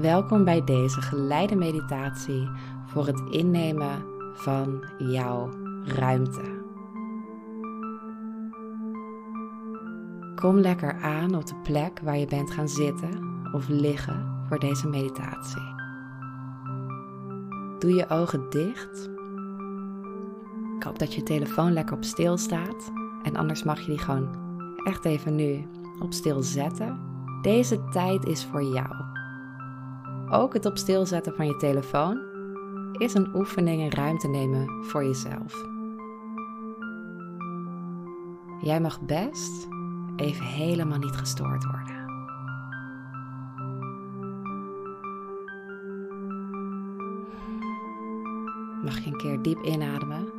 Welkom bij deze geleide meditatie voor het innemen van jouw ruimte. Kom lekker aan op de plek waar je bent gaan zitten of liggen voor deze meditatie. Doe je ogen dicht. Ik hoop dat je telefoon lekker op stil staat. En anders mag je die gewoon echt even nu op stil zetten. Deze tijd is voor jou. Ook het op stil zetten van je telefoon is een oefening en ruimte nemen voor jezelf. Jij mag best even helemaal niet gestoord worden. Mag je een keer diep inademen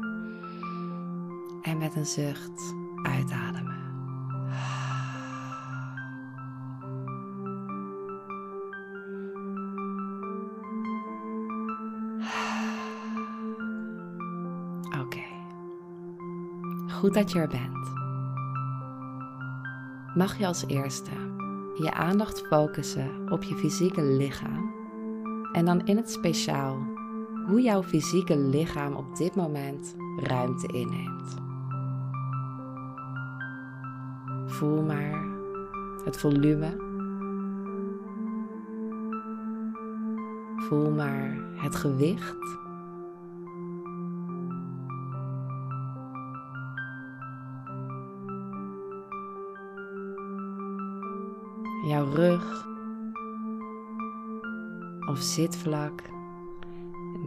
en met een zucht uitademen. Goed dat je er bent. Mag je als eerste je aandacht focussen op je fysieke lichaam en dan in het speciaal hoe jouw fysieke lichaam op dit moment ruimte inneemt. Voel maar het volume. Voel maar het gewicht. Rug of zitvlak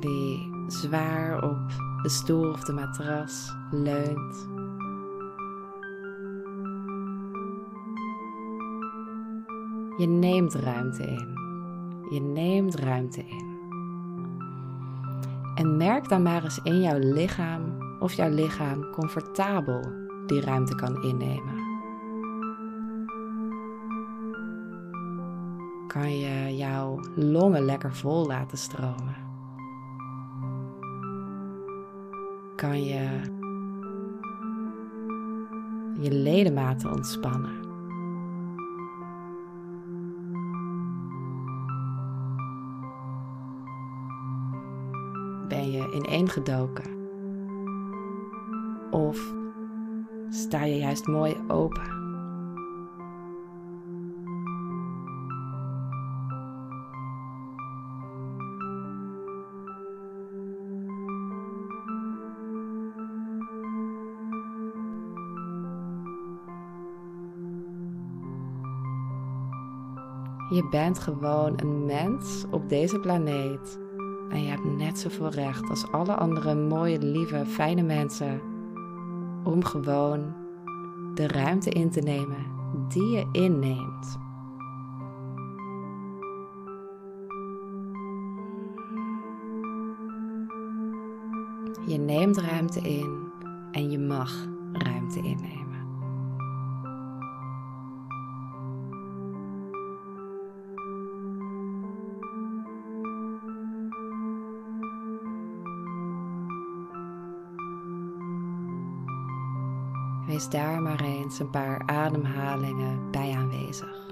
die zwaar op de stoel of de matras leunt. Je neemt ruimte in. Je neemt ruimte in. En merk dan maar eens in jouw lichaam of jouw lichaam comfortabel die ruimte kan innemen. Kan je jouw longen lekker vol laten stromen? Kan je je ledematen ontspannen? Ben je ineengedoken? Of sta je juist mooi open? Je bent gewoon een mens op deze planeet. En je hebt net zoveel recht als alle andere mooie, lieve, fijne mensen om gewoon de ruimte in te nemen die je inneemt. Je neemt ruimte in en je mag ruimte innemen. Daar maar eens een paar ademhalingen bij aanwezig.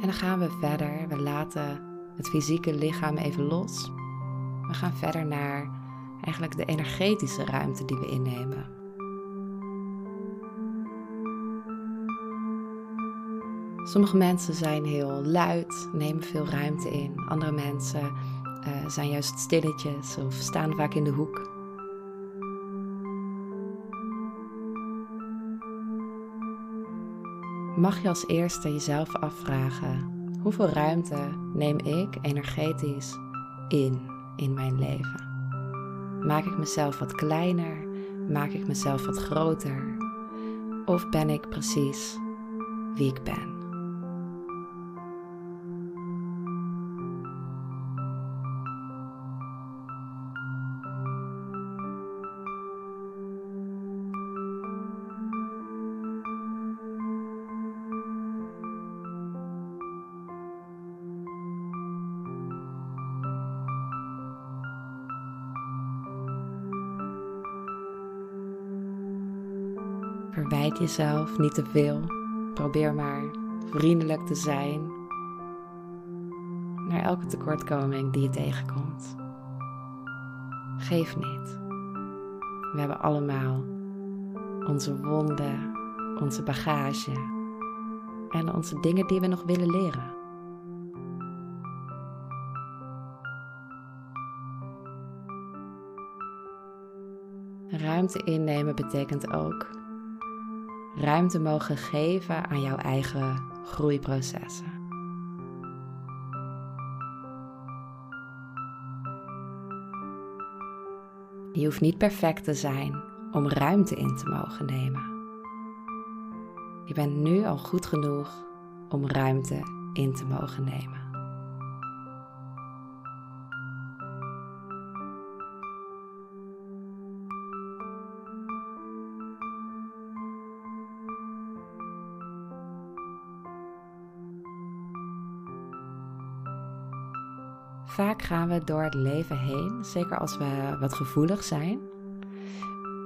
En dan gaan we verder. We laten het fysieke lichaam even los. We gaan verder naar eigenlijk de energetische ruimte die we innemen. Sommige mensen zijn heel luid, nemen veel ruimte in. Andere mensen uh, zijn juist stilletjes of staan vaak in de hoek. Mag je als eerste jezelf afvragen: hoeveel ruimte neem ik energetisch in in mijn leven? Maak ik mezelf wat kleiner? Maak ik mezelf wat groter? Of ben ik precies wie ik ben? Verwijt jezelf niet te veel. Probeer maar vriendelijk te zijn naar elke tekortkoming die je tegenkomt. Geef niet. We hebben allemaal onze wonden, onze bagage en onze dingen die we nog willen leren. Ruimte innemen betekent ook ruimte mogen geven aan jouw eigen groeiprocessen. Je hoeft niet perfect te zijn om ruimte in te mogen nemen. Je bent nu al goed genoeg om ruimte in te mogen nemen. Vaak gaan we door het leven heen, zeker als we wat gevoelig zijn,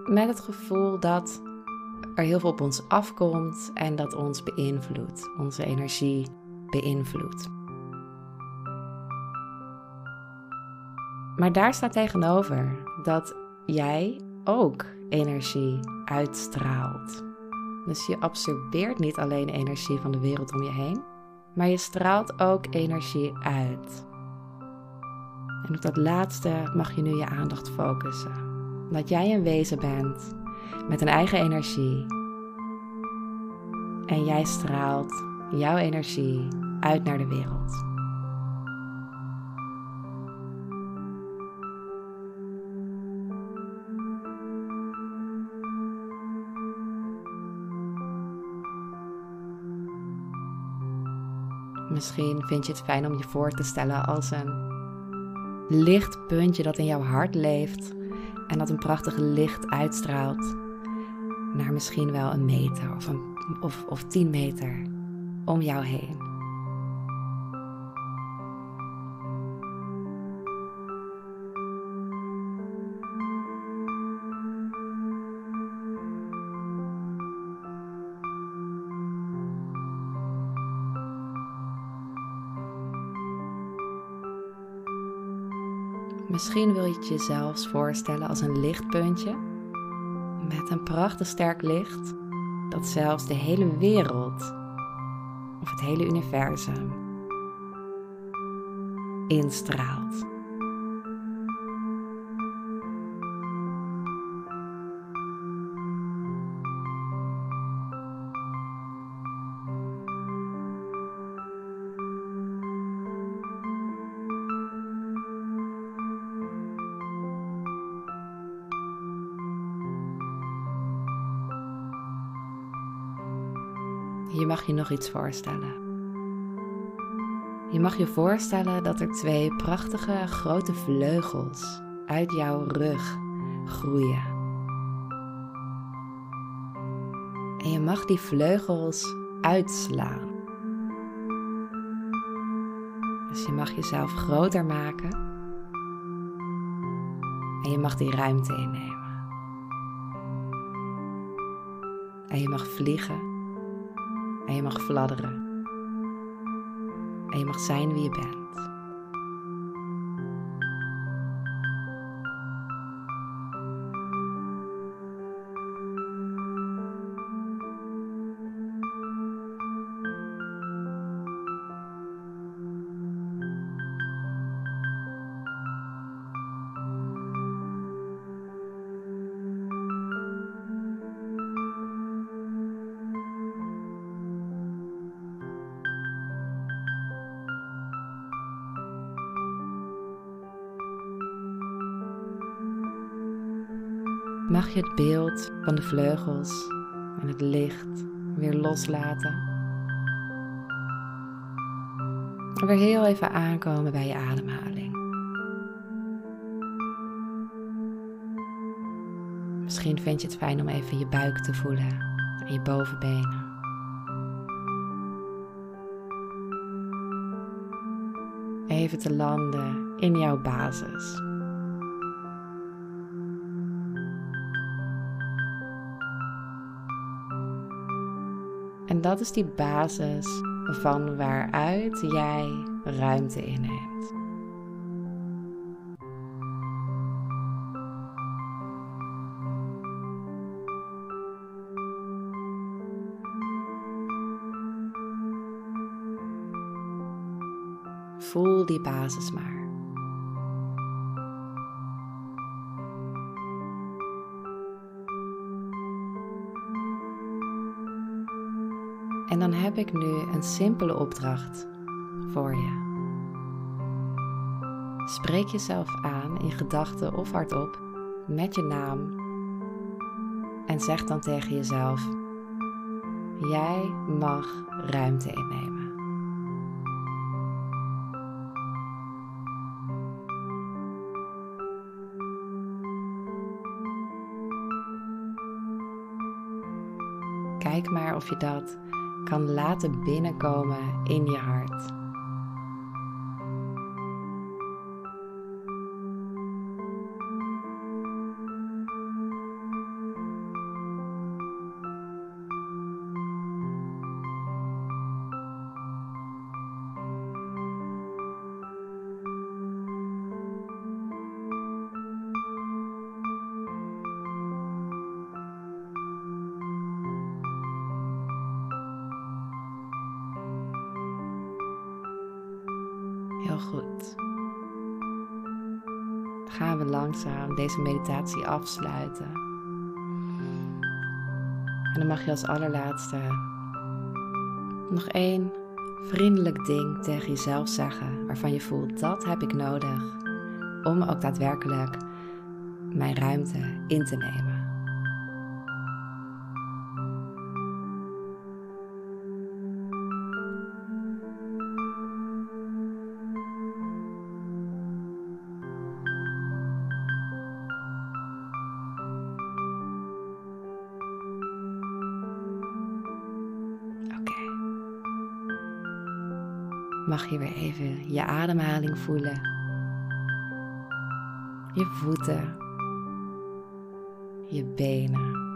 met het gevoel dat er heel veel op ons afkomt en dat ons beïnvloedt, onze energie beïnvloedt. Maar daar staat tegenover dat jij ook energie uitstraalt. Dus je absorbeert niet alleen energie van de wereld om je heen, maar je straalt ook energie uit. En op dat laatste mag je nu je aandacht focussen. Dat jij een wezen bent met een eigen energie. En jij straalt jouw energie uit naar de wereld. Misschien vind je het fijn om je voor te stellen als een lichtpuntje dat in jouw hart leeft en dat een prachtig licht uitstraalt naar misschien wel een meter of, een, of, of tien meter om jou heen. Misschien wil je het jezelf voorstellen als een lichtpuntje met een prachtig sterk licht dat zelfs de hele wereld of het hele universum instraalt. Je mag je nog iets voorstellen. Je mag je voorstellen dat er twee prachtige grote vleugels uit jouw rug groeien. En je mag die vleugels uitslaan. Dus je mag jezelf groter maken. En je mag die ruimte innemen. En je mag vliegen en je mag fladderen. En je mag zijn wie je bent. Mag je het beeld van de vleugels en het licht weer loslaten. En weer heel even aankomen bij je ademhaling. Misschien vind je het fijn om even je buik te voelen en je bovenbenen. Even te landen in jouw basis. En dat is die basis van waaruit jij ruimte inneemt. Voel die basis maar. En dan heb ik nu een simpele opdracht voor je. Spreek jezelf aan in gedachten of hardop met je naam en zeg dan tegen jezelf: Jij mag ruimte innemen. Kijk maar of je dat kan laten binnenkomen in je hart. Heel goed. Gaan we langzaam deze meditatie afsluiten. En dan mag je als allerlaatste nog één vriendelijk ding tegen jezelf zeggen waarvan je voelt dat heb ik nodig om ook daadwerkelijk mijn ruimte in te nemen. Mag je weer even je ademhaling voelen. Je voeten, je benen.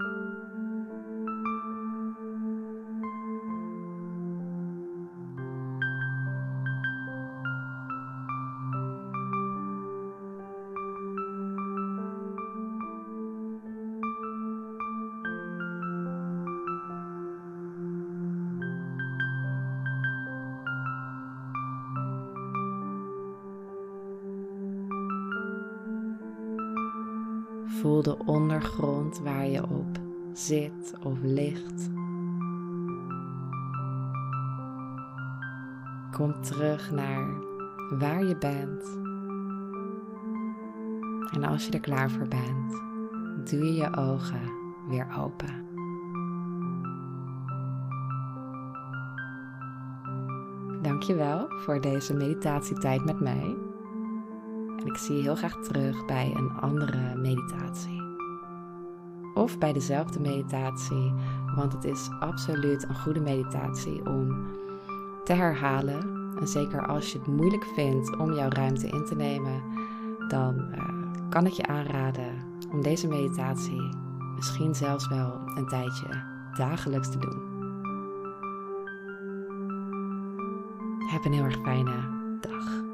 Voel de ondergrond waar je op zit of ligt. Kom terug naar waar je bent. En als je er klaar voor bent, doe je je ogen weer open. Dankjewel voor deze meditatietijd met mij. En ik zie je heel graag terug bij een andere meditatie. Of bij dezelfde meditatie, want het is absoluut een goede meditatie om te herhalen. En zeker als je het moeilijk vindt om jouw ruimte in te nemen, dan uh, kan ik je aanraden om deze meditatie misschien zelfs wel een tijdje dagelijks te doen. Heb een heel erg fijne dag.